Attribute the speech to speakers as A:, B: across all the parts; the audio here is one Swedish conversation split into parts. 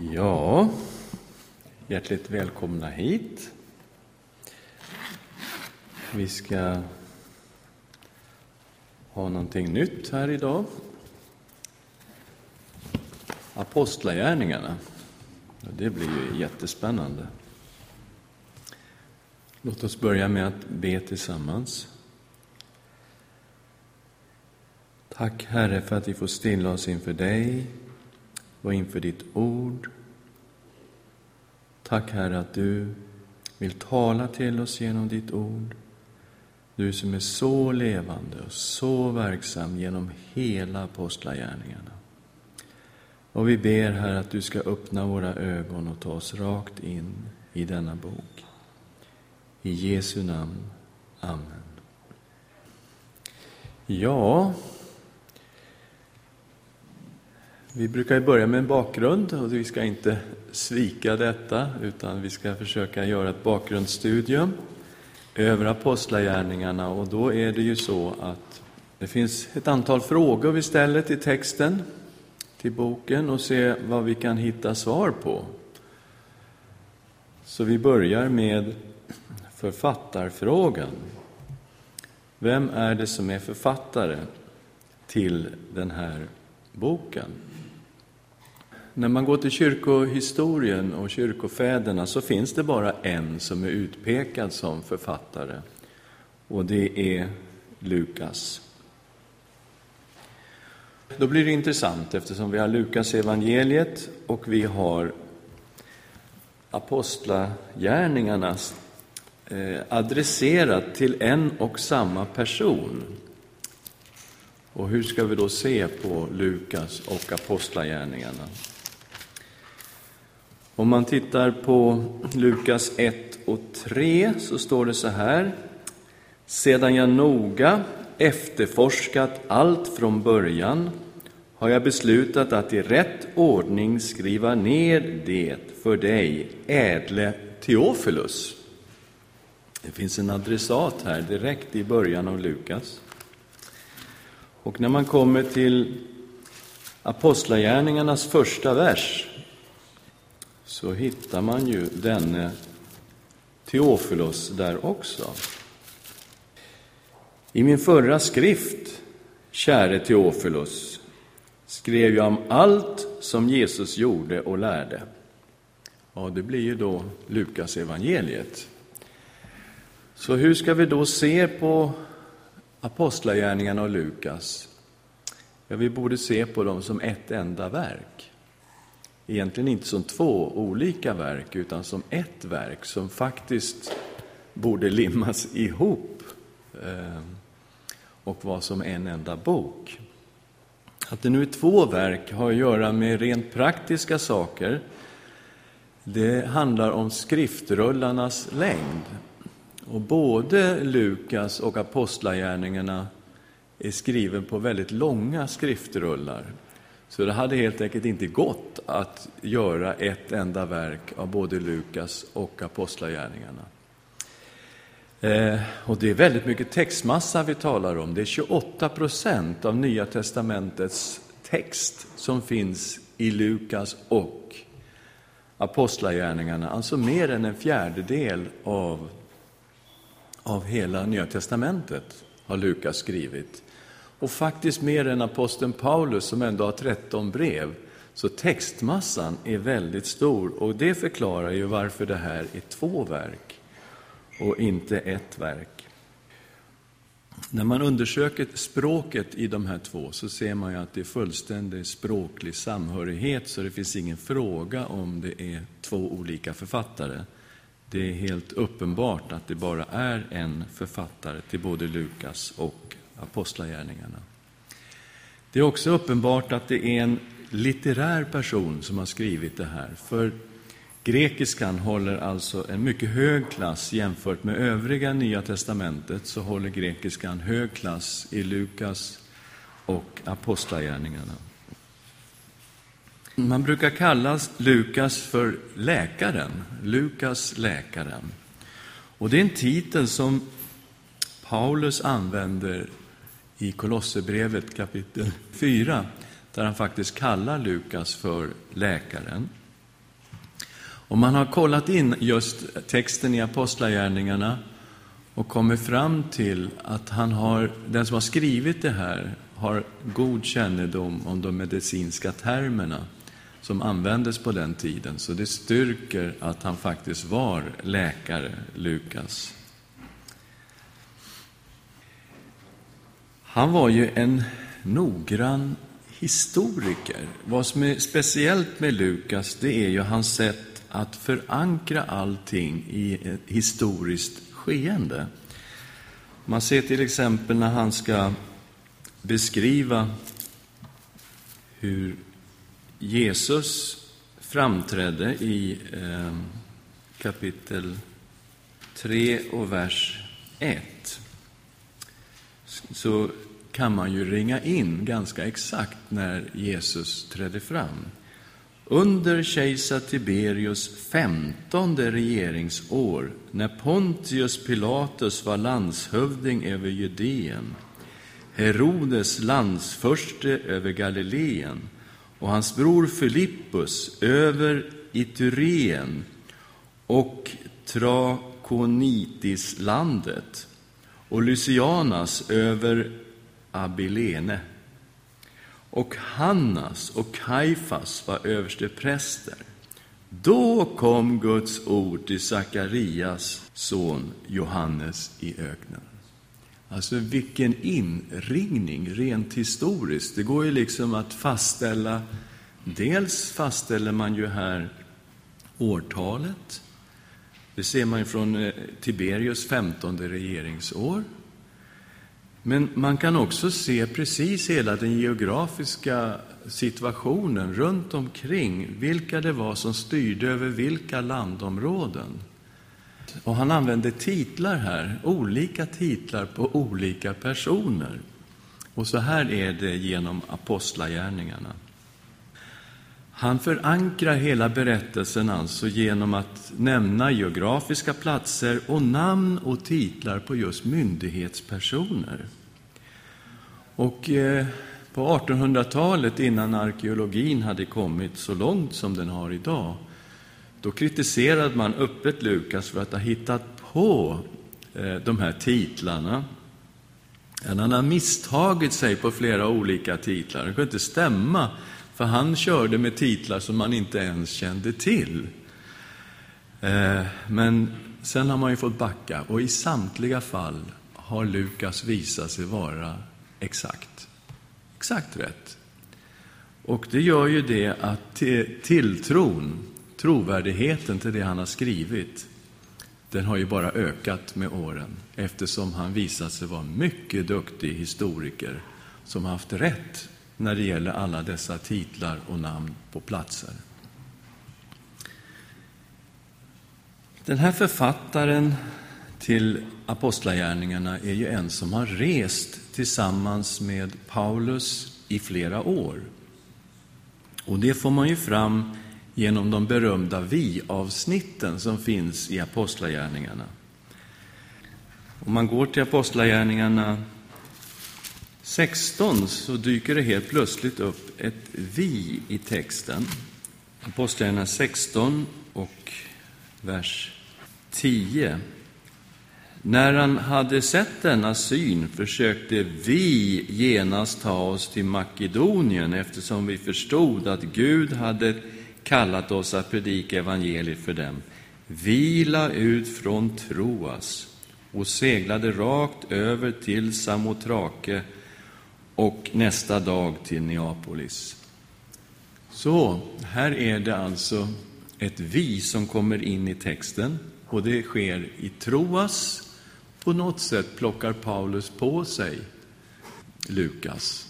A: Ja, hjärtligt välkomna hit. Vi ska ha någonting nytt här idag. Apostlagärningarna. Det blir ju jättespännande. Låt oss börja med att be tillsammans. Tack Herre för att vi får stilla oss inför dig och inför ditt ord. Tack Herre att du vill tala till oss genom ditt ord. Du som är så levande och så verksam genom hela apostlagärningarna. Och vi ber Herre att du ska öppna våra ögon och ta oss rakt in i denna bok. I Jesu namn. Amen. Ja, vi brukar börja med en bakgrund och vi ska inte svika detta utan vi ska försöka göra ett bakgrundsstudium över apostlagärningarna och då är det ju så att det finns ett antal frågor vi ställer till texten, till boken och se vad vi kan hitta svar på. Så vi börjar med författarfrågan. Vem är det som är författare till den här boken? När man går till kyrkohistorien och kyrkofäderna så finns det bara en som är utpekad som författare och det är Lukas. Då blir det intressant eftersom vi har Lukas evangeliet och vi har apostlagärningarna eh, adresserat till en och samma person. Och hur ska vi då se på Lukas och apostlagärningarna? Om man tittar på Lukas 1 och 3 så står det så här. Sedan jag noga efterforskat allt från början har jag beslutat att i rätt ordning skriva ner det för dig, ädle Teofilus. Det finns en adressat här direkt i början av Lukas. Och när man kommer till Apostlagärningarnas första vers så hittar man ju denne Teofilos där också. I min förra skrift, käre Teofilos, skrev jag om allt som Jesus gjorde och lärde. Ja, det blir ju då Lukas evangeliet. Så hur ska vi då se på Apostlagärningarna och Lukas? Ja, vi borde se på dem som ett enda verk egentligen inte som två olika verk, utan som ett verk som faktiskt borde limmas ihop eh, och vara som en enda bok. Att det nu är två verk har att göra med rent praktiska saker. Det handlar om skriftrullarnas längd. Och både Lukas och Apostlagärningarna är skriven på väldigt långa skriftrullar. Så det hade helt enkelt inte gått att göra ett enda verk av både Lukas och Apostlagärningarna. Eh, och det är väldigt mycket textmassa vi talar om. Det är 28 procent av Nya testamentets text som finns i Lukas och Apostlagärningarna, alltså mer än en fjärdedel av, av hela Nya testamentet har Lukas skrivit och faktiskt mer än aposteln Paulus som ändå har 13 brev. Så textmassan är väldigt stor och det förklarar ju varför det här är två verk och inte ett verk. När man undersöker språket i de här två så ser man ju att det är fullständig språklig samhörighet så det finns ingen fråga om det är två olika författare. Det är helt uppenbart att det bara är en författare till både Lukas och Apostlagärningarna. Det är också uppenbart att det är en litterär person som har skrivit det här, för grekiskan håller alltså en mycket hög klass jämfört med övriga Nya testamentet, så håller grekiskan hög klass i Lukas och Apostlagärningarna. Man brukar kalla Lukas för läkaren, Lukas läkaren. Och det är en titel som Paulus använder i Kolosserbrevet kapitel 4, där han faktiskt kallar Lukas för läkaren. Och man har kollat in just texten i Apostlagärningarna och kommit fram till att han har, den som har skrivit det här har god kännedom om de medicinska termerna som användes på den tiden. Så det styrker att han faktiskt var läkare, Lukas. Han var ju en noggrann historiker. Vad som är speciellt med Lukas, det är ju hans sätt att förankra allting i ett historiskt skeende. Man ser till exempel när han ska beskriva hur Jesus framträdde i eh, kapitel 3 och vers 1 så kan man ju ringa in ganska exakt när Jesus trädde fram. Under kejsar Tiberius femtonde regeringsår, när Pontius Pilatus var landshövding över Judeen, Herodes landsförste över Galileen och hans bror Filippus över Itureen och Trakonitislandet och Lysianas över Abilene. Och Hannas och Kaifas var överstepräster. Då kom Guds ord till Sakarias son Johannes i öknen. Alltså vilken inringning rent historiskt. Det går ju liksom att fastställa, dels fastställer man ju här årtalet. Det ser man ju från eh, Tiberius femtonde regeringsår. Men man kan också se precis hela den geografiska situationen runt omkring, vilka det var som styrde över vilka landområden. Och han använder titlar här, olika titlar på olika personer. Och så här är det genom apostlagärningarna. Han förankrar hela berättelsen alltså genom att nämna geografiska platser och namn och titlar på just myndighetspersoner. Och eh, på 1800-talet, innan arkeologin hade kommit så långt som den har idag, då kritiserade man öppet Lukas för att ha hittat på eh, de här titlarna. Han har misstagit sig på flera olika titlar. Det kunde inte stämma, för han körde med titlar som man inte ens kände till. Eh, men sen har man ju fått backa, och i samtliga fall har Lukas visat sig vara exakt. Exakt rätt. Och det gör ju det att tilltron trovärdigheten till det han har skrivit, den har ju bara ökat med åren eftersom han visat sig vara mycket duktig historiker som haft rätt när det gäller alla dessa titlar och namn på platser. Den här författaren till Apostlagärningarna är ju en som har rest tillsammans med Paulus i flera år. Och det får man ju fram genom de berömda vi-avsnitten som finns i Apostlagärningarna. Om man går till Apostlagärningarna 16 så dyker det helt plötsligt upp ett vi i texten. Apostlagärningarna 16 och vers 10. När han hade sett denna syn försökte vi genast ta oss till Makedonien eftersom vi förstod att Gud hade kallat oss att predika evangeliet för dem. Vi la ut från Troas och seglade rakt över till Samotrake och nästa dag till Neapolis. Så, här är det alltså ett vi som kommer in i texten och det sker i Troas. På något sätt plockar Paulus på sig Lukas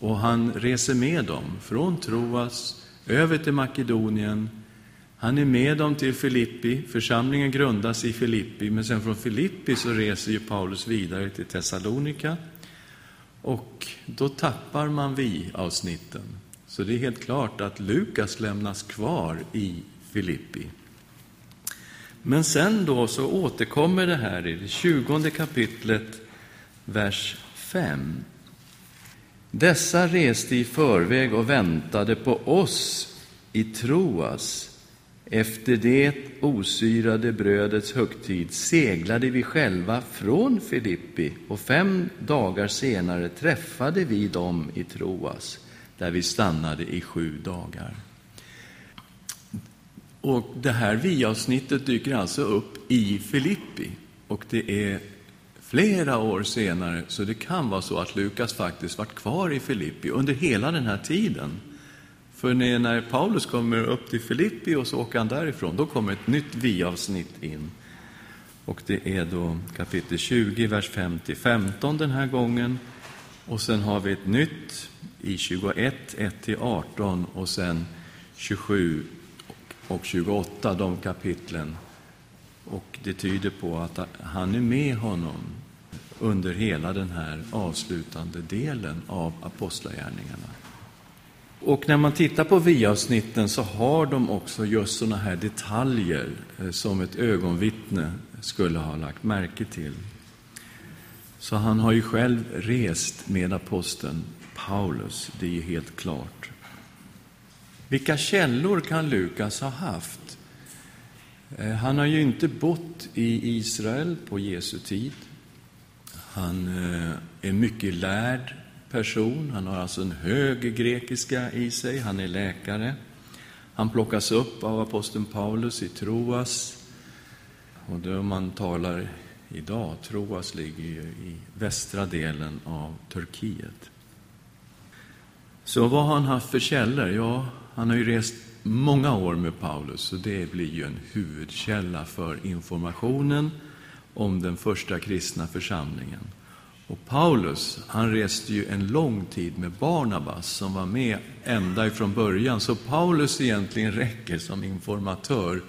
A: och han reser med dem från Troas över till Makedonien. Han är med dem till Filippi. Församlingen grundas i Filippi, men sen från Filippi så reser ju Paulus vidare till Thessalonika. Och då tappar man vi-avsnitten. Så det är helt klart att Lukas lämnas kvar i Filippi. Men sen då så återkommer det här i det tjugonde kapitlet, vers 5. Dessa reste i förväg och väntade på oss i Troas Efter det osyrade brödets högtid seglade vi själva från Filippi och fem dagar senare träffade vi dem i Troas, där vi stannade i sju dagar. Och det här vi-avsnittet dyker alltså upp i Filippi. Och det är flera år senare, så det kan vara så att Lukas faktiskt varit kvar i Filippi under hela den här tiden. För när Paulus kommer upp till Filippi och så åker han därifrån, då kommer ett nytt vi-avsnitt in. Och det är då kapitel 20, vers 5-15 den här gången. Och sen har vi ett nytt i 21, 1-18 och sen 27 och 28, de kapitlen. Och det tyder på att han är med honom under hela den här avslutande delen av Apostlagärningarna. Och när man tittar på vi-avsnitten så har de också just sådana här detaljer eh, som ett ögonvittne skulle ha lagt märke till. Så han har ju själv rest med aposteln Paulus, det är ju helt klart. Vilka källor kan Lukas ha haft? Eh, han har ju inte bott i Israel på Jesu tid. Han är är mycket lärd person. Han har alltså en hög grekiska i sig. Han är läkare. Han plockas upp av aposteln Paulus i Troas. Och då man talar idag, Troas ligger ju i västra delen av Turkiet. Så vad har han haft för källor? Ja, han har ju rest många år med Paulus, så det blir ju en huvudkälla för informationen om den första kristna församlingen. Och Paulus, han reste ju en lång tid med Barnabas som var med ända ifrån början. Så Paulus egentligen räcker som informatör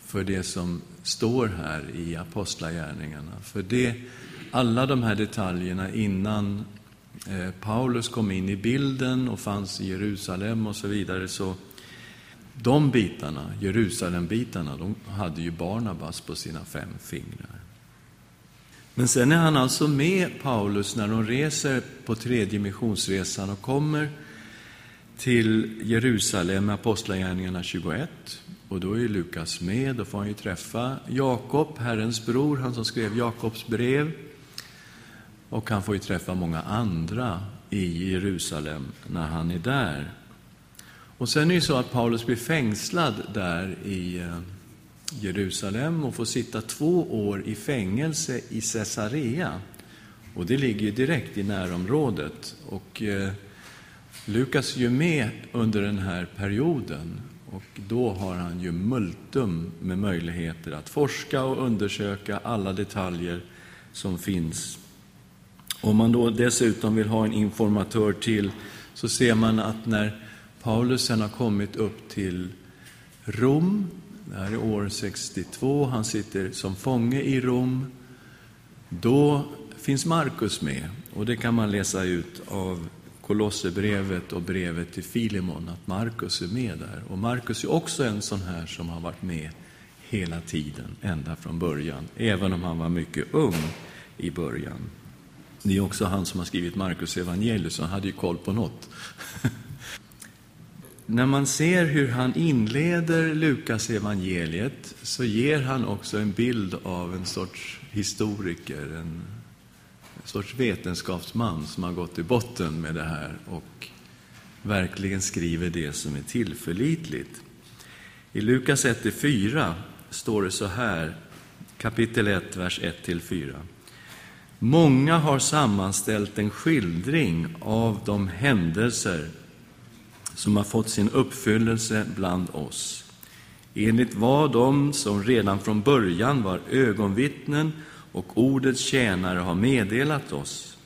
A: för det som står här i Apostlagärningarna. För det, alla de här detaljerna innan Eh, Paulus kom in i bilden och fanns i Jerusalem och så vidare, så de bitarna, Jerusalembitarna, de hade ju Barnabas på sina fem fingrar. Men sen är han alltså med Paulus när de reser på tredje missionsresan och kommer till Jerusalem med Apostlagärningarna 21. Och då är Lukas med, då får han ju träffa Jakob, Herrens bror, han som skrev Jakobs brev. Och han får ju träffa många andra i Jerusalem när han är där. Och sen är det så att Paulus blir fängslad där i eh, Jerusalem och får sitta två år i fängelse i Caesarea. Och det ligger ju direkt i närområdet. Och eh, Lukas är ju med under den här perioden. Och då har han ju multum med möjligheter att forska och undersöka alla detaljer som finns. Om man då dessutom vill ha en informatör till så ser man att när Paulus sen har kommit upp till Rom det här är år 62, han sitter som fånge i Rom. Då finns Markus med, och det kan man läsa ut av Kolosserbrevet och brevet till Filemon, att Markus är med där. Och Markus är också en sån här som har varit med hela tiden, ända från början, även om han var mycket ung i början. Det är också han som har skrivit Markus evangeliet, så han hade ju koll på något. När man ser hur han inleder Lukas evangeliet så ger han också en bild av en sorts historiker, en sorts vetenskapsman som har gått i botten med det här och verkligen skriver det som är tillförlitligt. I Lukas 1-4 står det så här, kapitel 1, vers 1-4. Många har sammanställt en skildring av de händelser som har fått sin uppfyllelse bland oss. Enligt vad de som redan från början var ögonvittnen och ordets tjänare har meddelat oss,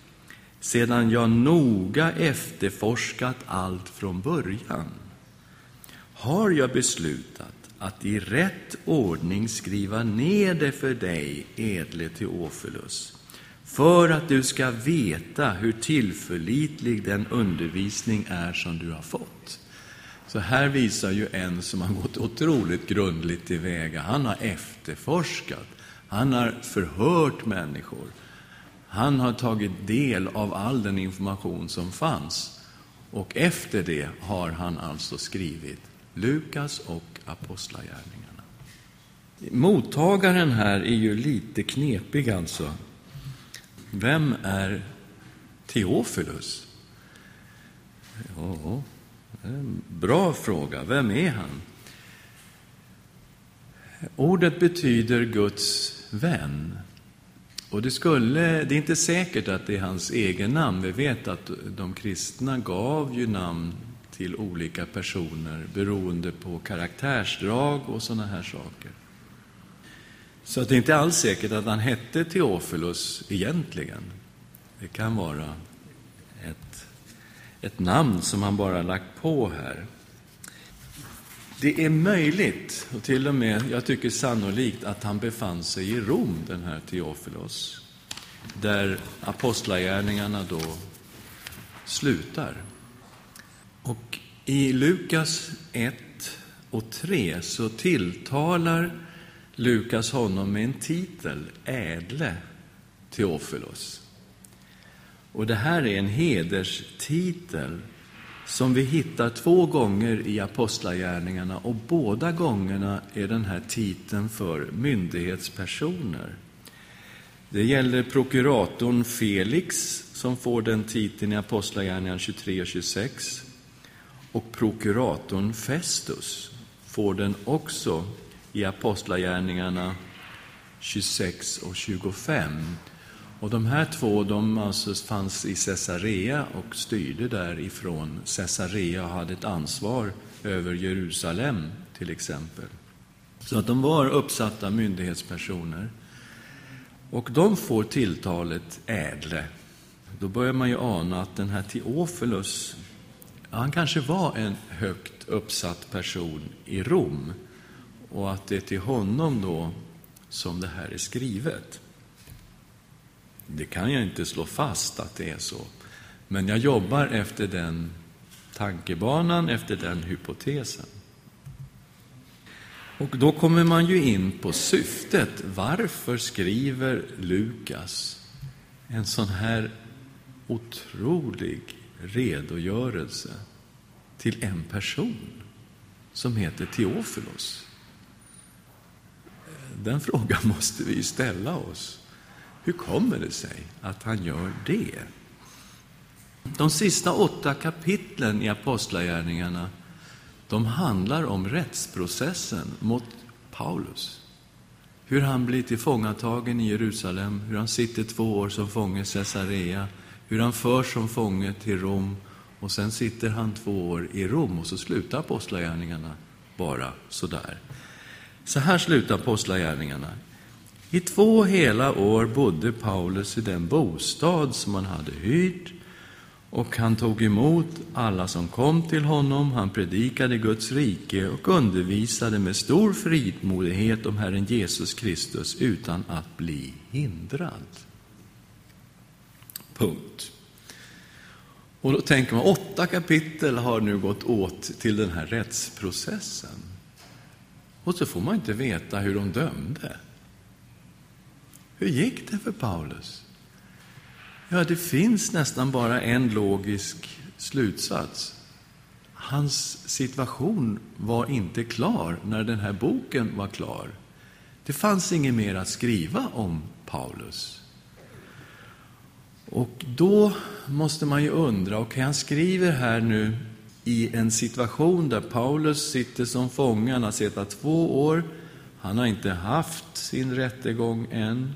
A: sedan jag noga efterforskat allt från början, har jag beslutat att i rätt ordning skriva ner det för dig, edle Teofilus, för att du ska veta hur tillförlitlig den undervisning är som du har fått. Så här visar ju en som har gått otroligt grundligt tillväga. Han har efterforskat, han har förhört människor. Han har tagit del av all den information som fanns. Och efter det har han alltså skrivit Lukas och Apostlagärningarna. Mottagaren här är ju lite knepig alltså. Vem är Teofilus? Ja, en bra fråga. Vem är han? Ordet betyder Guds vän. Och det, skulle, det är inte säkert att det är hans egen namn. Vi vet att de kristna gav ju namn till olika personer beroende på karaktärsdrag och sådana här saker. Så det är inte alls säkert att han hette Teofilus egentligen. Det kan vara ett, ett namn som han bara lagt på här. Det är möjligt, och till och med, jag tycker sannolikt, att han befann sig i Rom, den här Teofilos, där apostlagärningarna då slutar. Och i Lukas 1 och 3 så tilltalar Lukas honom med en titel, Ädle Teofilos. Och det här är en hederstitel som vi hittar två gånger i Apostlagärningarna och båda gångerna är den här titeln för myndighetspersoner. Det gäller prokuratorn Felix som får den titeln i Apostlagärningarna 23 och 26 och prokuratorn Festus får den också i Apostlagärningarna 26 och 25. Och de här två de alltså fanns i Caesarea och styrde därifrån Caesarea och hade ett ansvar över Jerusalem till exempel. Så att de var uppsatta myndighetspersoner. Och de får tilltalet ädle. Då börjar man ju ana att den här Teofilus, han kanske var en högt uppsatt person i Rom och att det är till honom då som det här är skrivet. Det kan jag inte slå fast att det är så. Men jag jobbar efter den tankebanan, efter den hypotesen. Och då kommer man ju in på syftet. Varför skriver Lukas en sån här otrolig redogörelse till en person som heter Teofilos? Den frågan måste vi ställa oss. Hur kommer det sig att han gör det? De sista åtta kapitlen i Apostlagärningarna de handlar om rättsprocessen mot Paulus. Hur han blir tillfångatagen i Jerusalem, hur han sitter två år som fånge i Caesarea, hur han förs som fånge till Rom och sen sitter han två år i Rom och så slutar Apostlagärningarna bara sådär. Så här slutar Apostlagärningarna. I två hela år bodde Paulus i den bostad som han hade hyrt och han tog emot alla som kom till honom. Han predikade Guds rike och undervisade med stor fridmodighet om Herren Jesus Kristus utan att bli hindrad. Punkt. Och då tänker man, åtta kapitel har nu gått åt till den här rättsprocessen. Och så får man inte veta hur de dömde. Hur gick det för Paulus? Ja, det finns nästan bara en logisk slutsats. Hans situation var inte klar när den här boken var klar. Det fanns inget mer att skriva om Paulus. Och då måste man ju undra, okej, okay, han skriver här nu i en situation där Paulus sitter som fånge, han har suttit två år, han har inte haft sin rättegång än.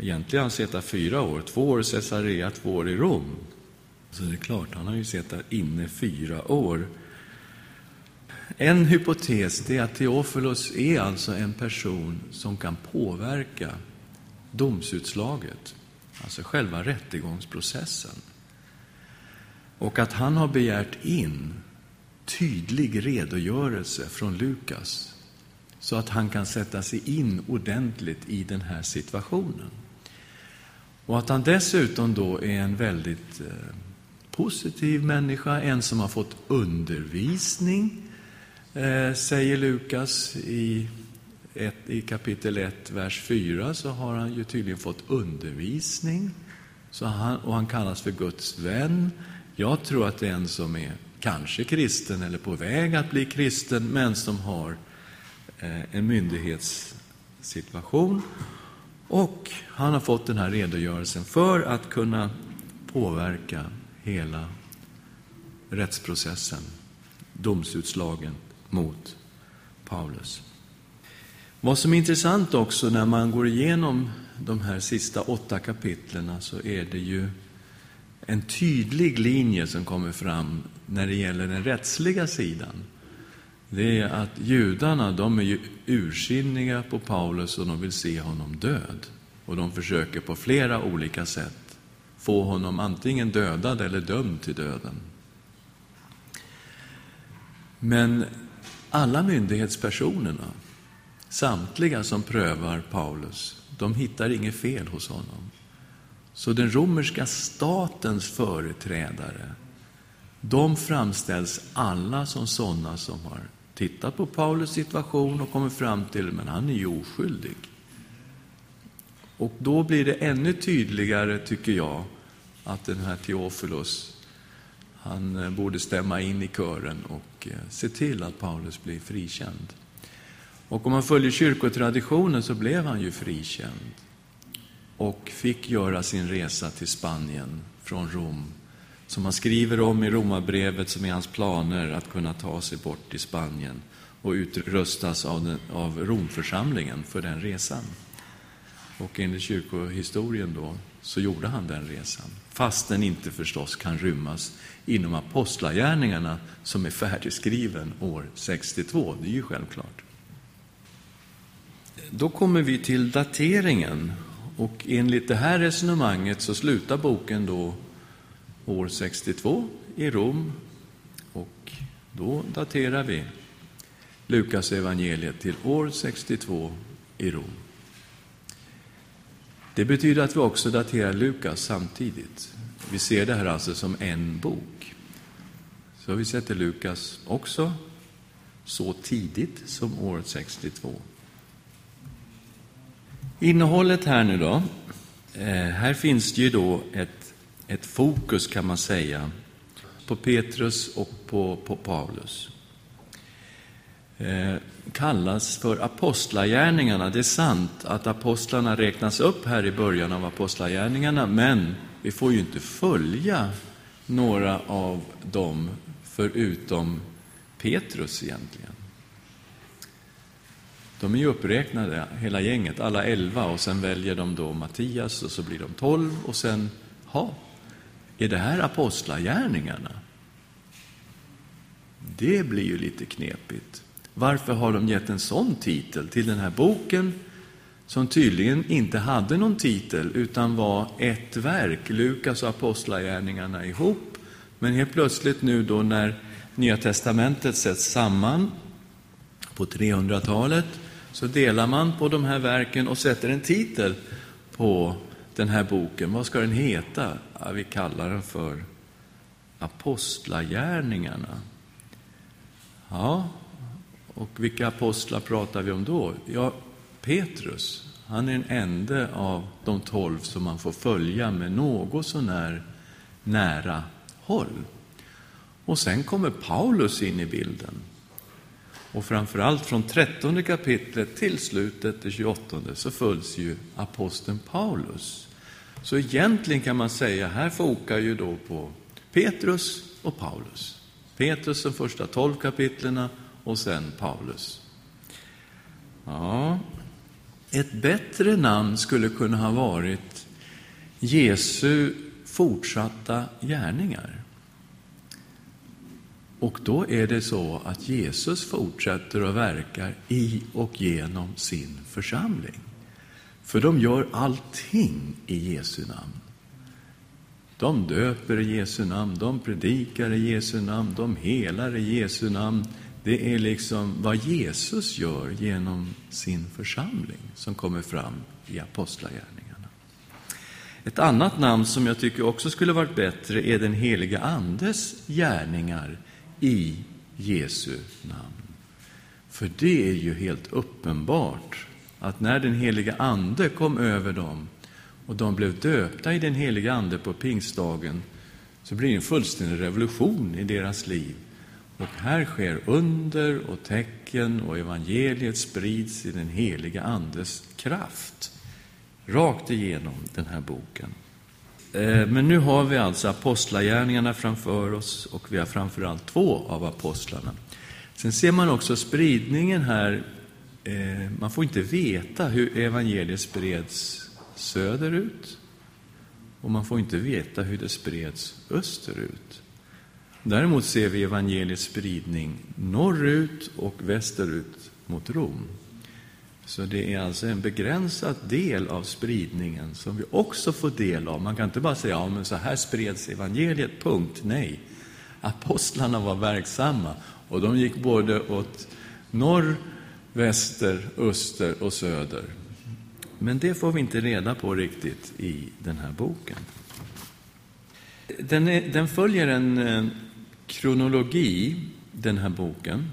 A: Egentligen har han suttit fyra år, två år i Caesarea, två år i Rom. Så det är klart, han har ju suttit inne fyra år. En hypotes är att Theofilos är alltså en person som kan påverka domsutslaget, alltså själva rättegångsprocessen. Och att han har begärt in tydlig redogörelse från Lukas så att han kan sätta sig in ordentligt i den här situationen. Och att han dessutom då är en väldigt eh, positiv människa, en som har fått undervisning, eh, säger Lukas i, ett, i kapitel 1, vers 4, så har han ju tydligen fått undervisning. Så han, och han kallas för Guds vän. Jag tror att det är en som är kanske kristen eller på väg att bli kristen, men som har eh, en myndighetssituation. Och han har fått den här redogörelsen för att kunna påverka hela rättsprocessen, domsutslagen mot Paulus. Vad som är intressant också när man går igenom de här sista åtta kapitlerna så är det ju en tydlig linje som kommer fram när det gäller den rättsliga sidan. Det är att judarna, de är ju ursinniga på Paulus och de vill se honom död. Och de försöker på flera olika sätt få honom antingen dödad eller dömd till döden. Men alla myndighetspersonerna, samtliga som prövar Paulus, de hittar inget fel hos honom. Så den romerska statens företrädare, de framställs alla som sådana som har tittat på Paulus situation och kommit fram till att han är ju oskyldig. Och då blir det ännu tydligare, tycker jag, att den här Teofilos, han eh, borde stämma in i kören och eh, se till att Paulus blir frikänd. Och om man följer kyrkotraditionen så blev han ju frikänd och fick göra sin resa till Spanien från Rom, som han skriver om i Romarbrevet, som är hans planer att kunna ta sig bort till Spanien och utrustas av, den, av Romförsamlingen för den resan. Och enligt kyrkohistorien då, så gjorde han den resan, fast den inte förstås kan rymmas inom apostlagärningarna som är färdigskriven år 62, det är ju självklart. Då kommer vi till dateringen och enligt det här resonemanget så slutar boken då år 62 i Rom och då daterar vi Lukas evangeliet till år 62 i Rom. Det betyder att vi också daterar Lukas samtidigt. Vi ser det här alltså som en bok. Så vi sätter Lukas också så tidigt som år 62. Innehållet här nu då. Eh, här finns det ju då ett, ett fokus kan man säga på Petrus och på, på Paulus. Eh, kallas för apostlagärningarna. Det är sant att apostlarna räknas upp här i början av apostlagärningarna, men vi får ju inte följa några av dem förutom Petrus egentligen. De är ju uppräknade, hela gänget, alla elva, och sen väljer de då Mattias och så blir de tolv och sen, ha, är det här apostlagärningarna? Det blir ju lite knepigt. Varför har de gett en sån titel till den här boken som tydligen inte hade någon titel utan var ett verk, Lukas och Apostlagärningarna ihop. Men helt plötsligt nu då när Nya testamentet sätts samman på 300-talet så delar man på de här verken och sätter en titel på den här boken. Vad ska den heta? Ja, vi kallar den för Apostlagärningarna. Ja, och vilka apostlar pratar vi om då? Ja, Petrus, han är den ende av de tolv som man får följa med något sånär nära håll. Och sen kommer Paulus in i bilden. Och framförallt från 13 kapitlet till slutet, det 28, så följs ju aposteln Paulus. Så egentligen kan man säga, här fokar ju då på Petrus och Paulus. Petrus de första 12 kapitlerna och sen Paulus. Ja, ett bättre namn skulle kunna ha varit Jesu fortsatta gärningar. Och då är det så att Jesus fortsätter och verkar i och genom sin församling. För de gör allting i Jesu namn. De döper i Jesu namn, de predikar i Jesu namn, de helar i Jesu namn. Det är liksom vad Jesus gör genom sin församling som kommer fram i Apostlagärningarna. Ett annat namn som jag tycker också skulle varit bättre är den heliga Andes gärningar i Jesu namn. För det är ju helt uppenbart att när den heliga Ande kom över dem och de blev döpta i den heliga Ande på pingstdagen, så blir det en fullständig revolution i deras liv. Och här sker under och tecken och evangeliet sprids i den heliga Andes kraft. Rakt igenom den här boken. Eh, men nu har vi alltså apostlagärningarna framför oss och vi har framförallt två av apostlarna. Sen ser man också spridningen här. Eh, man får inte veta hur evangeliet spreds söderut och man får inte veta hur det spreds österut. Däremot ser vi evangeliets spridning norrut och västerut mot Rom. Så det är alltså en begränsad del av spridningen som vi också får del av. Man kan inte bara säga, ja men så här spreds evangeliet, punkt. Nej. Apostlarna var verksamma och de gick både åt norr, väster, öster och söder. Men det får vi inte reda på riktigt i den här boken. Den, är, den följer en eh, kronologi, den här boken.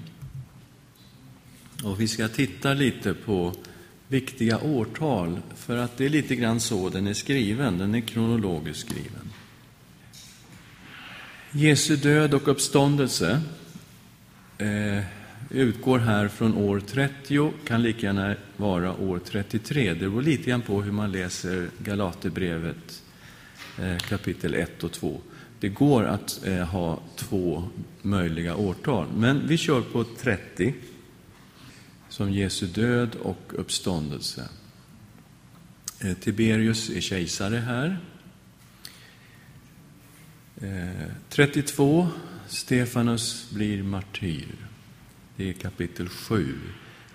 A: Och vi ska titta lite på viktiga årtal, för att det är lite grann så den är skriven. Den är kronologiskt skriven. Jesu död och uppståndelse eh, utgår här från år 30, kan lika gärna vara år 33. Det beror lite grann på hur man läser Galaterbrevet eh, kapitel 1 och 2. Det går att eh, ha två möjliga årtal, men vi kör på 30 som Jesu död och uppståndelse. Eh, Tiberius är kejsare här. Eh, 32. Stefanus blir martyr. Det är kapitel 7.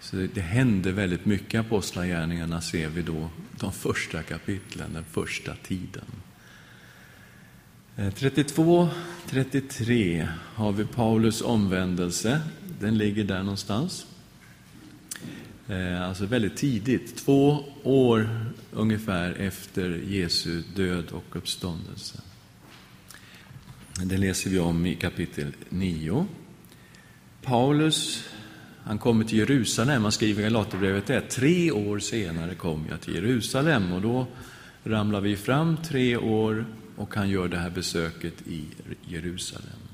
A: Så det, det händer väldigt mycket i Apostlagärningarna, ser vi då, de första kapitlen, den första tiden. Eh, 32, 33 har vi Paulus omvändelse. Den ligger där någonstans. Eh, alltså väldigt tidigt, två år ungefär efter Jesu död och uppståndelse. Det läser vi om i kapitel 9. Paulus, han kommer till Jerusalem, han skriver i Galaterbrevet 1. Tre år senare kom jag till Jerusalem och då ramlar vi fram tre år och han gör det här besöket i Jerusalem.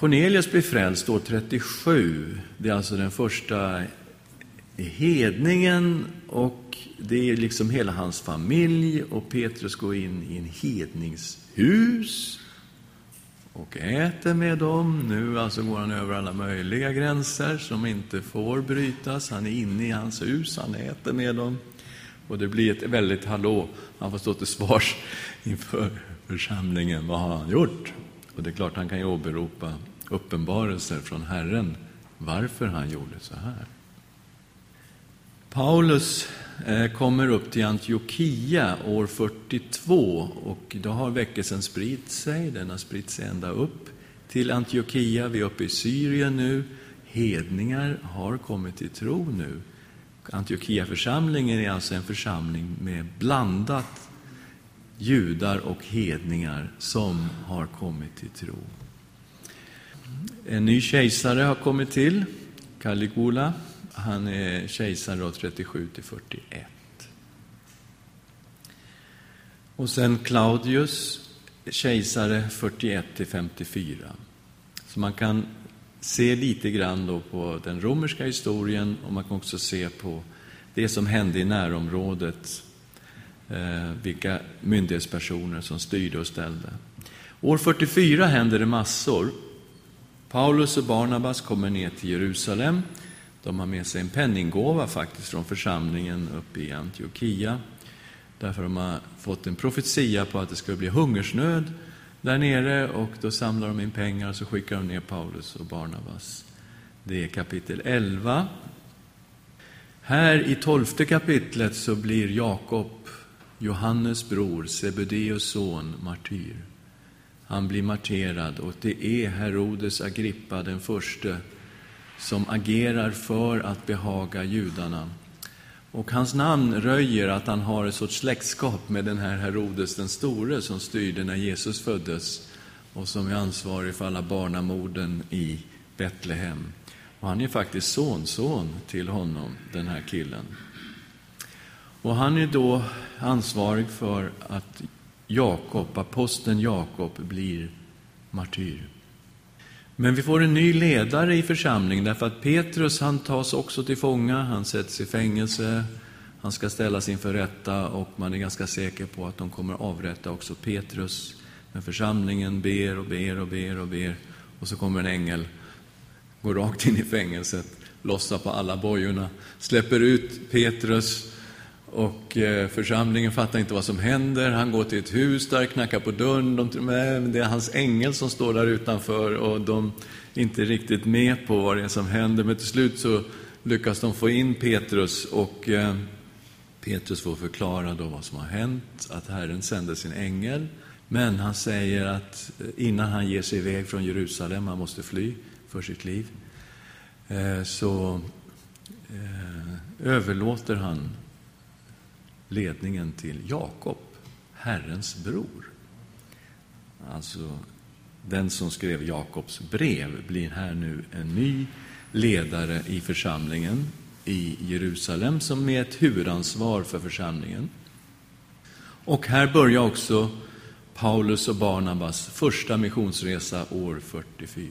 A: Cornelius blir frälst år 37. Det är alltså den första hedningen och det är liksom hela hans familj och Petrus går in i en hedningshus och äter med dem. Nu alltså går han över alla möjliga gränser som inte får brytas. Han är inne i hans hus, han äter med dem. Och det blir ett väldigt hallå. Han får stå till svars inför församlingen. Vad har han gjort? Och det är klart, han kan ju åberopa uppenbarelser från Herren varför han gjorde så här. Paulus eh, kommer upp till Antiochia år 42 och då har väckelsen spritt sig. Den har spritt sig ända upp till Antiochia. Vi är uppe i Syrien nu. Hedningar har kommit till tro nu. Antiochia-församlingen är alltså en församling med blandat judar och hedningar som har kommit till tro. En ny kejsare har kommit till, Caligula. Han är kejsare 37 till 41. Och sen Claudius, kejsare 41 till 54. Så man kan se lite grann då på den romerska historien och man kan också se på det som hände i närområdet, eh, vilka myndighetspersoner som styrde och ställde. År 44 händer det massor. Paulus och Barnabas kommer ner till Jerusalem. De har med sig en penninggåva faktiskt från församlingen uppe i Antiochia. Därför de har fått en profetia på att det skulle bli hungersnöd där nere och då samlar de in pengar och så skickar de ner Paulus och Barnabas. Det är kapitel 11. Här i tolfte kapitlet så blir Jakob, Johannes bror, Sebedeus son, martyr. Han blir marterad och det är Herodes Agrippa den förste som agerar för att behaga judarna. Och hans namn röjer att han har ett sorts släktskap med den här Herodes den store som styrde när Jesus föddes och som är ansvarig för alla barnamorden i Betlehem. Och han är faktiskt sonson till honom, den här killen. Och han är då ansvarig för att Jakob, aposteln Jakob, blir martyr. Men vi får en ny ledare i församlingen därför att Petrus han tas också till fånga, han sätts i fängelse, han ska ställas inför rätta och man är ganska säker på att de kommer avrätta också Petrus. Men församlingen ber och ber och ber och ber och så kommer en ängel, går rakt in i fängelset, lossar på alla bojorna, släpper ut Petrus och eh, församlingen fattar inte vad som händer. Han går till ett hus där, knackar på dörren. De, det är hans ängel som står där utanför och de är inte riktigt med på vad det är som händer. Men till slut så lyckas de få in Petrus och eh, Petrus får förklara då vad som har hänt, att Herren sände sin ängel. Men han säger att eh, innan han ger sig iväg från Jerusalem, han måste fly för sitt liv, så överlåter han ledningen till Jakob, Herrens bror. Alltså, den som skrev Jakobs brev blir här nu en ny ledare i församlingen i Jerusalem, som med ett huvudansvar för församlingen. Och här börjar också Paulus och Barnabas första missionsresa år 44.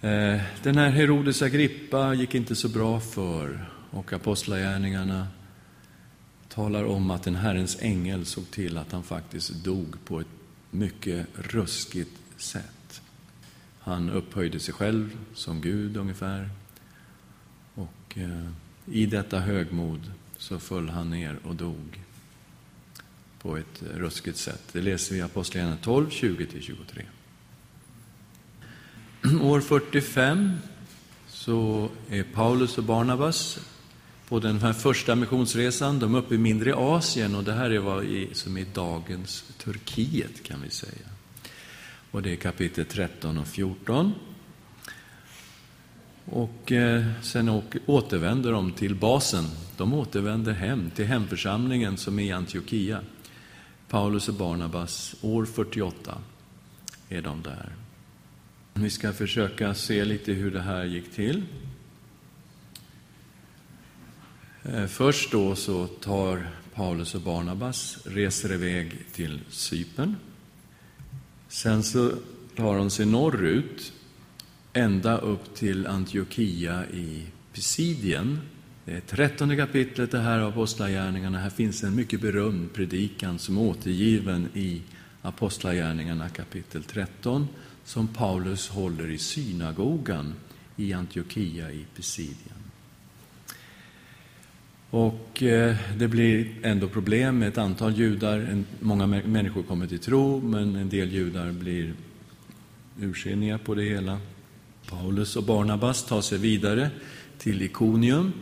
A: Eh, den här Herodes Agrippa gick inte så bra för och Apostlagärningarna talar om att en Herrens ängel såg till att han faktiskt dog på ett mycket ruskigt sätt. Han upphöjde sig själv som Gud ungefär. Och eh, i detta högmod så föll han ner och dog på ett ruskigt sätt. Det läser vi i Apostlagärningarna 12, 20-23. År 45 så är Paulus och Barnabas på den här första missionsresan. De är uppe i mindre Asien och det här är vad i, som är dagens Turkiet kan vi säga. Och det är kapitel 13 och 14. Och eh, sen återvänder de till basen. De återvänder hem till hemförsamlingen som är i Antiochia. Paulus och Barnabas, år 48 är de där. Vi ska försöka se lite hur det här gick till. Eh, först då så tar Paulus och Barnabas, reser iväg till Cypern. Sen så tar de sig norrut, ända upp till Antiochia i Pisidien. Det är trettonde kapitlet det här av Apostlagärningarna. Här finns en mycket berömd predikan som är återgiven i Apostlagärningarna kapitel 13, som Paulus håller i synagogan i Antiochia i Pisidien. Och eh, det blir ändå problem med ett antal judar. Många människor kommer till tro, men en del judar blir ursinniga på det hela. Paulus och Barnabas tar sig vidare till Ikonium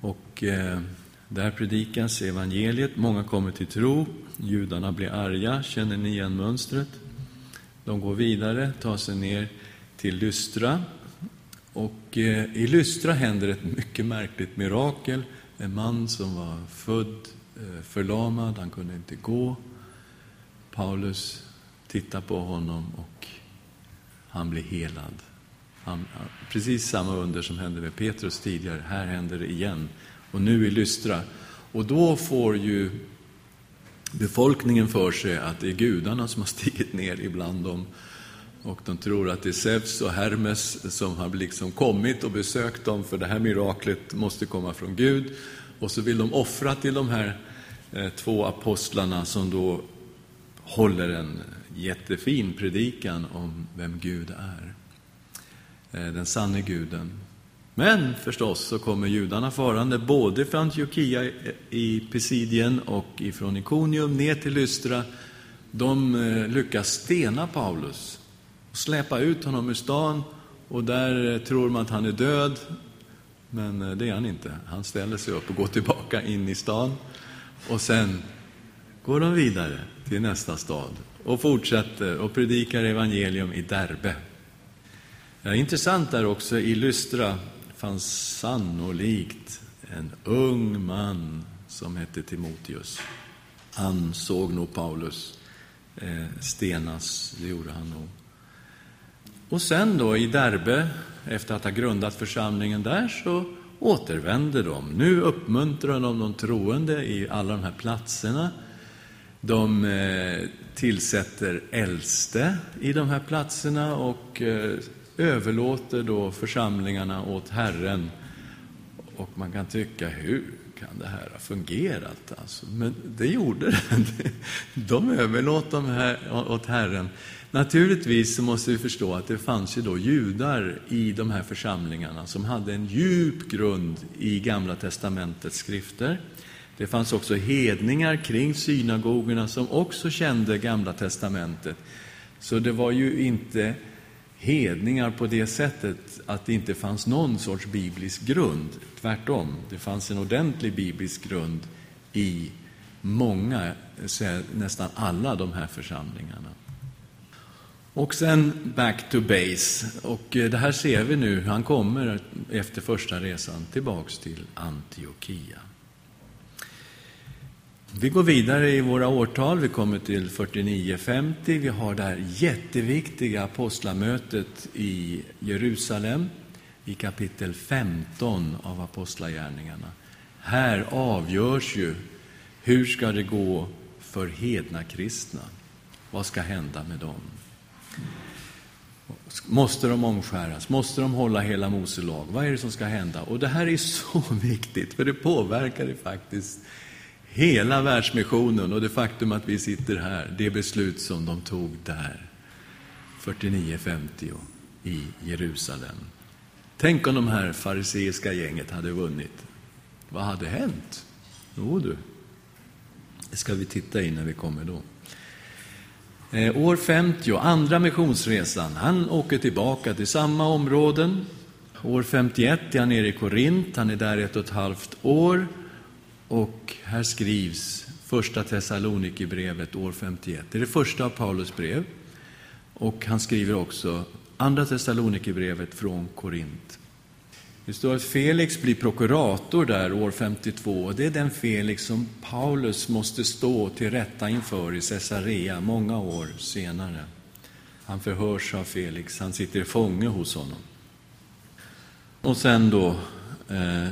A: och eh, där predikas evangeliet. Många kommer till tro. Judarna blir arga. Känner ni igen mönstret? De går vidare, tar sig ner till Lystra. Och eh, i Lystra händer ett mycket märkligt mirakel en man som var född eh, förlamad, han kunde inte gå. Paulus tittar på honom och han blir helad. Han, precis samma under som hände med Petrus tidigare, här händer det igen. Och nu i Lystra. Och då får ju befolkningen för sig att det är gudarna som har stigit ner ibland dem. Och de tror att det är Zeus och Hermes som har liksom kommit och besökt dem, för det här miraklet måste komma från Gud. Och så vill de offra till de här eh, två apostlarna som då håller en jättefin predikan om vem Gud är. Eh, den sanne guden. Men förstås så kommer judarna farande både från Antiochia i Pisidien och ifrån Ikonium ner till Lystra. De eh, lyckas stena Paulus och släpa ut honom ur stan och där eh, tror man att han är död. Men eh, det är han inte. Han ställer sig upp och går tillbaka in i stan. Och sen går de vidare till nästa stad och fortsätter och predikar evangelium i Derbe. Ja, intressant där också, i Lystra fanns sannolikt en ung man som hette Timoteus. Han såg nog Paulus eh, stenas, det gjorde han nog. Och sen då i Derbe, efter att ha grundat församlingen där, så återvänder de. Nu uppmuntrar de de troende i alla de här platserna. De eh, tillsätter äldste i de här platserna och eh, överlåter då församlingarna åt Herren. Och man kan tycka, hur kan det här ha fungerat? Alltså, men det gjorde det. De överlåt dem här åt Herren. Naturligtvis så måste vi förstå att det fanns ju då judar i de här församlingarna som hade en djup grund i Gamla testamentets skrifter. Det fanns också hedningar kring synagogorna som också kände Gamla testamentet. Så det var ju inte hedningar på det sättet att det inte fanns någon sorts biblisk grund. Tvärtom, det fanns en ordentlig biblisk grund i många, nästan alla de här församlingarna. Och sen back to base. Och eh, det här ser vi nu, han kommer efter första resan tillbaks till Antiochia. Vi går vidare i våra årtal. Vi kommer till 49-50. Vi har det här jätteviktiga apostlamötet i Jerusalem i kapitel 15 av Apostlagärningarna. Här avgörs ju hur ska det gå för hedna kristna. Vad ska hända med dem? Måste de omskäras? Måste de hålla hela Mose lag? Vad är det som ska hända? Och det här är så viktigt, för det påverkar det faktiskt hela världsmissionen och det faktum att vi sitter här, det beslut som de tog där, 49-50 i Jerusalem. Tänk om de här fariseiska gänget hade vunnit. Vad hade hänt? Jo du, det ska vi titta in när vi kommer då. Eh, år 50, andra missionsresan, han åker tillbaka till samma områden. År 51 är han nere i Korint, han är där ett och ett halvt år. Och här skrivs Första Thessalonikerbrevet år 51. Det är det första av Paulus brev. Och han skriver också Andra Thessalonikerbrevet från Korint. Det står att Felix blir prokurator där år 52. Och det är den Felix som Paulus måste stå till rätta inför i Caesarea många år senare. Han förhörs av Felix, han sitter i fånge hos honom. Och sen då eh,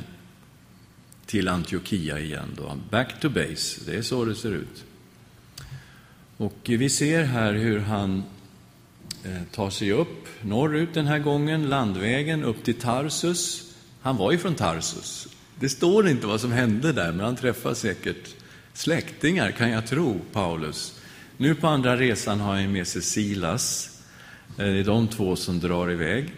A: till Antiochia igen. Då. Back to base, det är så det ser ut. Och vi ser här hur han eh, tar sig upp norrut den här gången, landvägen upp till Tarsus. Han var ju från Tarsus. Det står inte vad som hände där, men han träffar säkert släktingar, kan jag tro, Paulus. Nu på andra resan har han med sig Silas. Eh, det är de två som drar iväg.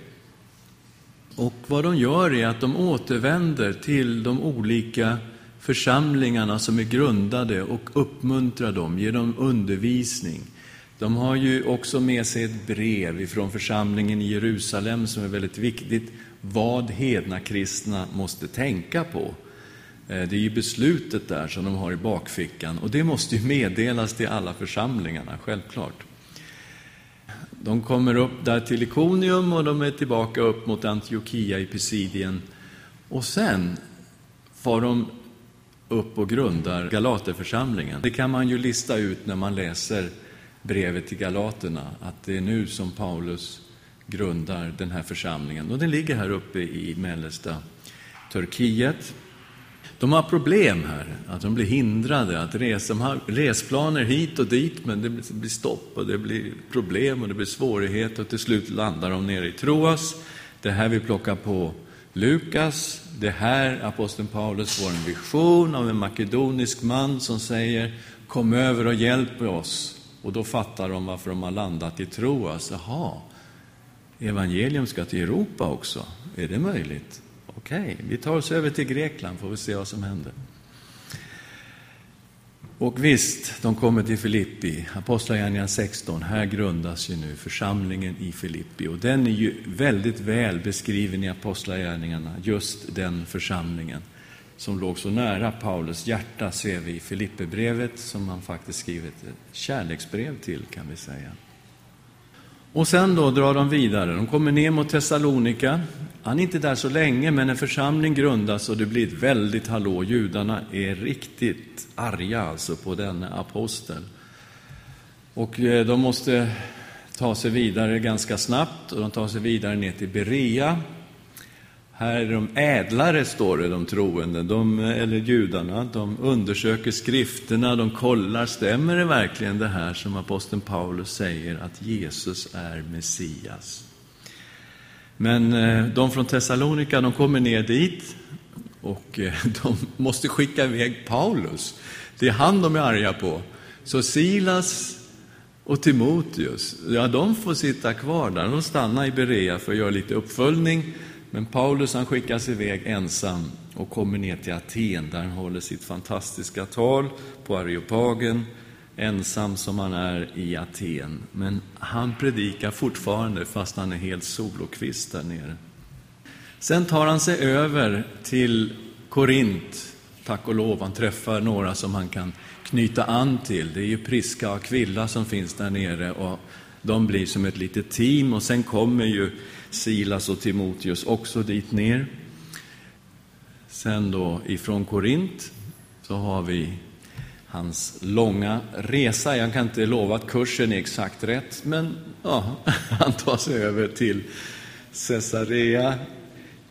A: Och vad de gör är att de återvänder till de olika församlingarna som är grundade och uppmuntrar dem, ger dem undervisning. De har ju också med sig ett brev ifrån församlingen i Jerusalem som är väldigt viktigt, vad hedna kristna måste tänka på. Eh, det är ju beslutet där som de har i bakfickan och det måste ju meddelas till alla församlingarna, självklart. De kommer upp där till Ikonium och de är tillbaka upp mot Antiochia i Pisidien. Och sen far de upp och grundar Galaterförsamlingen. Det kan man ju lista ut när man läser brevet till Galaterna, att det är nu som Paulus grundar den här församlingen. Och den ligger här uppe i mellersta Turkiet. De har problem här, att de blir hindrade att resa. De har resplaner hit och dit, men det blir stopp och det blir problem och det blir svårigheter och till slut landar de nere i Troas. Det här vi plockar på Lukas. Det här aposteln Paulus får en vision av en makedonisk man som säger Kom över och hjälp oss. Och då fattar de varför de har landat i Troas. Jaha, evangelium ska till Europa också. Är det möjligt? Okej, okay, vi tar oss över till Grekland, får vi se vad som händer. Och visst, de kommer till Filippi, Apostlagärningarna 16. Här grundas ju nu församlingen i Filippi. Och den är ju väldigt väl beskriven i Apostlagärningarna, just den församlingen som låg så nära Paulus hjärta, ser vi i Filipperbrevet, som han faktiskt skrivit ett kärleksbrev till, kan vi säga. Och sen då drar de vidare. De kommer ner mot Thessalonika. Han är inte där så länge, men en församling grundas och det blir ett väldigt hallå. Judarna är riktigt arga alltså på denne apostel. Och eh, de måste ta sig vidare ganska snabbt och de tar sig vidare ner till Berea. Här är de ädlare, står det, de troende, de, eller judarna. De undersöker skrifterna, de kollar, stämmer det verkligen det här som aposteln Paulus säger, att Jesus är Messias? Men eh, de från Thessalonika, de kommer ner dit och eh, de måste skicka iväg Paulus. Det är han de är arga på. Så Silas och Timoteus, ja de får sitta kvar där. De stannar i Berea för att göra lite uppföljning. Men Paulus han skickas iväg ensam och kommer ner till Aten där han håller sitt fantastiska tal på Areopagen, ensam som han är i Aten. Men han predikar fortfarande fast han är helt solokvist där nere. Sen tar han sig över till Korint, tack och lov. Han träffar några som han kan knyta an till. Det är ju Priska och Aquilla som finns där nere och de blir som ett litet team och sen kommer ju Silas och Timoteus också dit ner. Sen då ifrån Korint så har vi hans långa resa. Jag kan inte lova att kursen är exakt rätt, men ja, han tar sig över till Caesarea.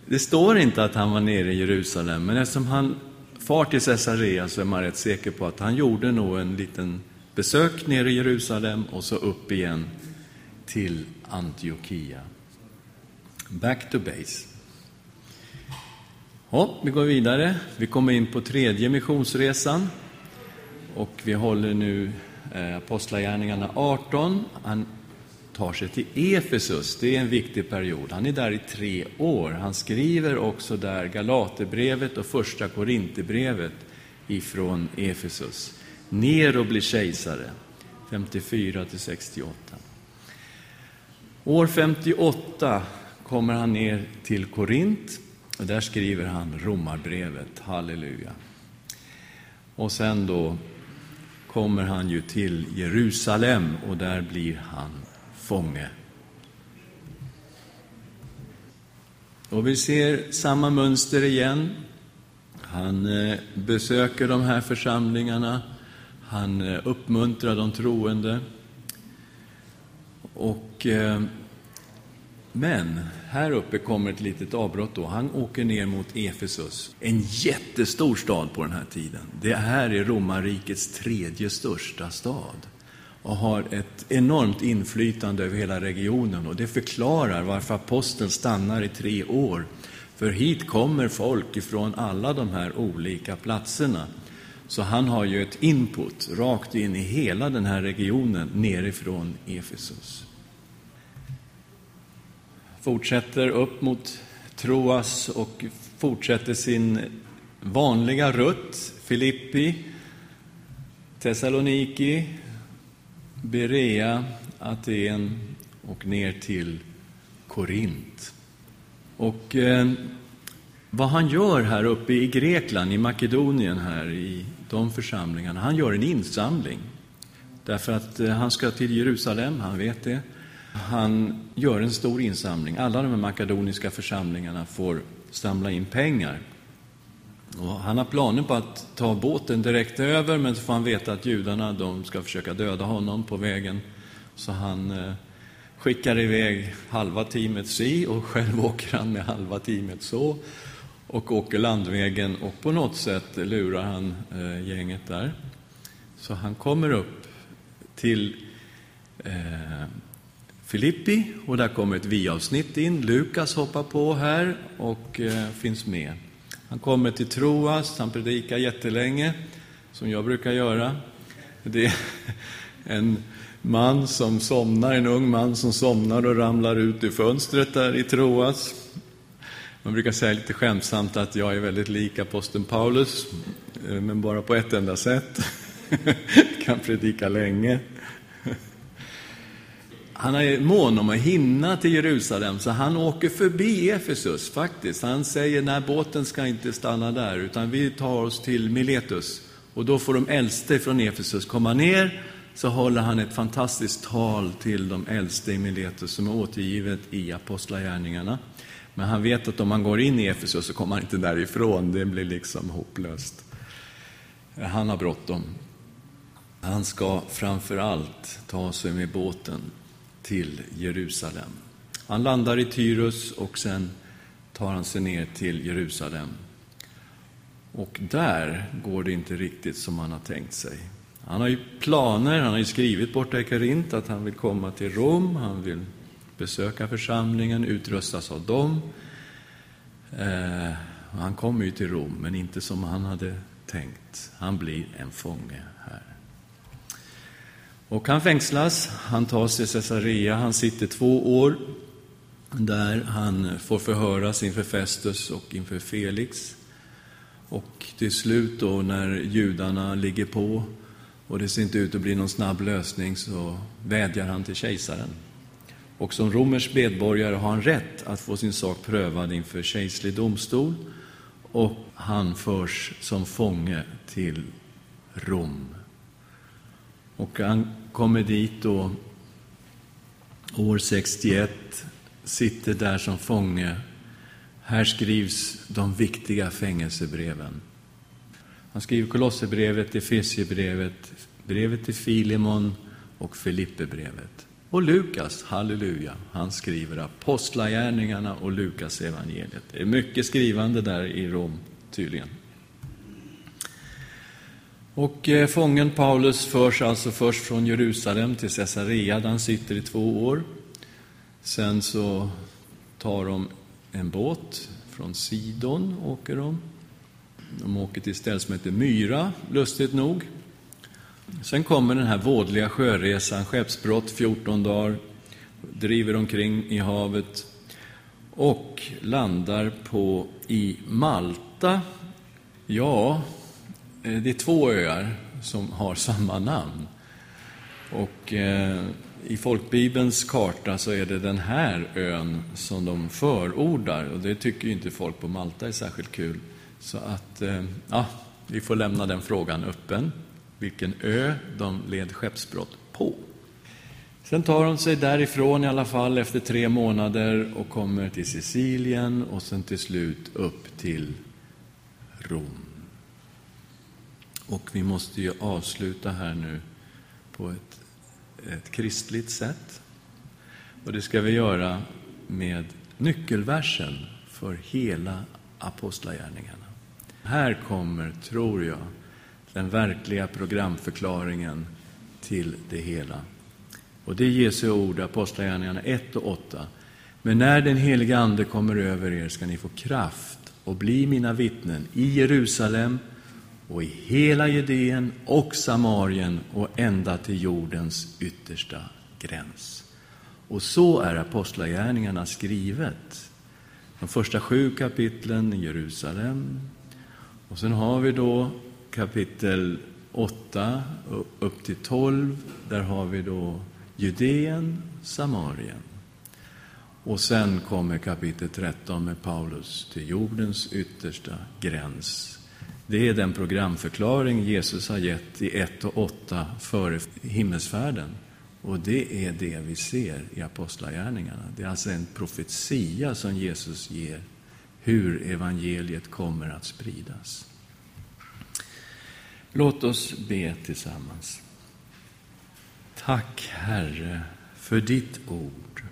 A: Det står inte att han var nere i Jerusalem, men eftersom han far till Caesarea så är man rätt säker på att han gjorde nog en liten besök nere i Jerusalem och så upp igen till Antiochia. Back to base. Ja, vi går vidare. Vi kommer in på tredje missionsresan. Och vi håller nu eh, Apostlagärningarna 18. Han tar sig till Efesus. Det är en viktig period. Han är där i tre år. Han skriver också där Galaterbrevet och Första Korinthierbrevet ifrån Efesus. Ner och kejsare, 54 till 68. År 58 kommer han ner till Korint och där skriver han Romarbrevet, halleluja. Och sen då kommer han ju till Jerusalem och där blir han fånge. Och vi ser samma mönster igen. Han eh, besöker de här församlingarna, han eh, uppmuntrar de troende. Och eh, men här uppe kommer ett litet avbrott då. Han åker ner mot Efesus, en jättestor stad på den här tiden. Det här är romarrikets tredje största stad och har ett enormt inflytande över hela regionen. Och det förklarar varför aposteln stannar i tre år. För hit kommer folk ifrån alla de här olika platserna. Så han har ju ett input rakt in i hela den här regionen nerifrån Efesus fortsätter upp mot Troas och fortsätter sin vanliga rutt. Filippi, Thessaloniki, Berea, Aten och ner till Korint. Och eh, vad han gör här uppe i Grekland, i Makedonien, här i de församlingarna, han gör en insamling. Därför att eh, han ska till Jerusalem, han vet det. Han gör en stor insamling. Alla de här makedoniska församlingarna får samla in pengar. Och han har planer på att ta båten direkt över, men så får han veta att judarna de ska försöka döda honom på vägen. Så han eh, skickar iväg halva teamet si och själv åker han med halva teamet så och åker landvägen och på något sätt lurar han eh, gänget där. Så han kommer upp till eh, Filippi och där kommer ett vi-avsnitt in. Lukas hoppar på här och eh, finns med. Han kommer till Troas, han predikar jättelänge, som jag brukar göra. Det är en man som somnar, en ung man som somnar och ramlar ut i fönstret där i Troas. Man brukar säga lite skämtsamt att jag är väldigt lik aposteln Paulus, eh, men bara på ett enda sätt. kan predika länge han är mån om att hinna till Jerusalem, så han åker förbi Efesus faktiskt. Han säger, nej båten ska inte stanna där, utan vi tar oss till Miletus. Och då får de äldste från Efesus komma ner, så håller han ett fantastiskt tal till de äldste i Miletus, som är återgivet i Apostlagärningarna. Men han vet att om han går in i Efesus så kommer han inte därifrån, det blir liksom hopplöst. Han har bråttom. Han ska framför allt ta sig med båten till Jerusalem. Han landar i Tyrus och sen tar han sig ner till Jerusalem. Och där går det inte riktigt som han har tänkt sig. Han har ju planer, han har ju skrivit borta i Karint att han vill komma till Rom, han vill besöka församlingen, utrustas av dem. Eh, han kommer ju till Rom, men inte som han hade tänkt. Han blir en fånge. Och han fängslas, han tas till Caesarea, han sitter två år där han får förhöras inför Festus och inför Felix. Och till slut då när judarna ligger på och det ser inte ut att bli någon snabb lösning så vädjar han till kejsaren. Och som romersk medborgare har han rätt att få sin sak prövad inför kejserlig domstol och han förs som fånge till Rom. Och han kommer dit då år 61, sitter där som fånge. Här skrivs de viktiga fängelsebreven. Han skriver Kolosserbrevet, Efesierbrevet, brevet till Filimon och Filipperbrevet. Och Lukas, halleluja, han skriver Apostlagärningarna och Lukas evangeliet. Det är mycket skrivande där i Rom, tydligen. Och eh, fången Paulus förs alltså först från Jerusalem till Caesarea, där han sitter i två år. Sen så tar de en båt från Sidon, åker de. De åker till ett ställe som heter Myra, lustigt nog. Sen kommer den här vådliga sjöresan, skeppsbrott, 14 dagar, driver omkring i havet och landar på i Malta. Ja, Eh, det är två öar som har samma namn. Och eh, i folkbibelns karta så är det den här ön som de förordar och det tycker ju inte folk på Malta är särskilt kul. Så att, eh, ja, vi får lämna den frågan öppen vilken ö de led skeppsbrott på. Sen tar de sig därifrån i alla fall efter tre månader och kommer till Sicilien och sen till slut upp till Rom. Och vi måste ju avsluta här nu på ett, ett kristligt sätt. Och det ska vi göra med nyckelversen för hela Apostlagärningarna. Här kommer, tror jag, den verkliga programförklaringen till det hela. Och det är Jesu ord, Apostlagärningarna 1 och 8. Men när den helige Ande kommer över er ska ni få kraft och bli mina vittnen i Jerusalem och i hela Judeen och Samarien och ända till jordens yttersta gräns. Och så är Apostlagärningarna skrivet. De första sju kapitlen i Jerusalem. Och sen har vi då kapitel 8 upp till 12, där har vi då Judeen, Samarien. Och sen kommer kapitel 13 med Paulus till jordens yttersta gräns. Det är den programförklaring Jesus har gett i 1 och 8 före himmelsfärden. Och det är det vi ser i Apostlagärningarna. Det är alltså en profetia som Jesus ger hur evangeliet kommer att spridas. Låt oss be tillsammans. Tack, Herre, för ditt ord.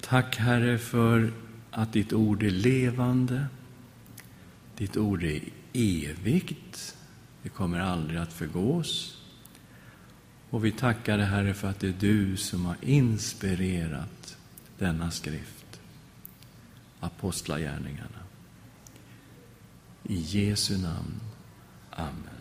A: Tack, Herre, för att ditt ord är levande. Ditt ord är evigt. Det kommer aldrig att förgås. Och vi tackar dig, Herre, för att det är du som har inspirerat denna skrift, Apostlagärningarna. I Jesu namn. Amen.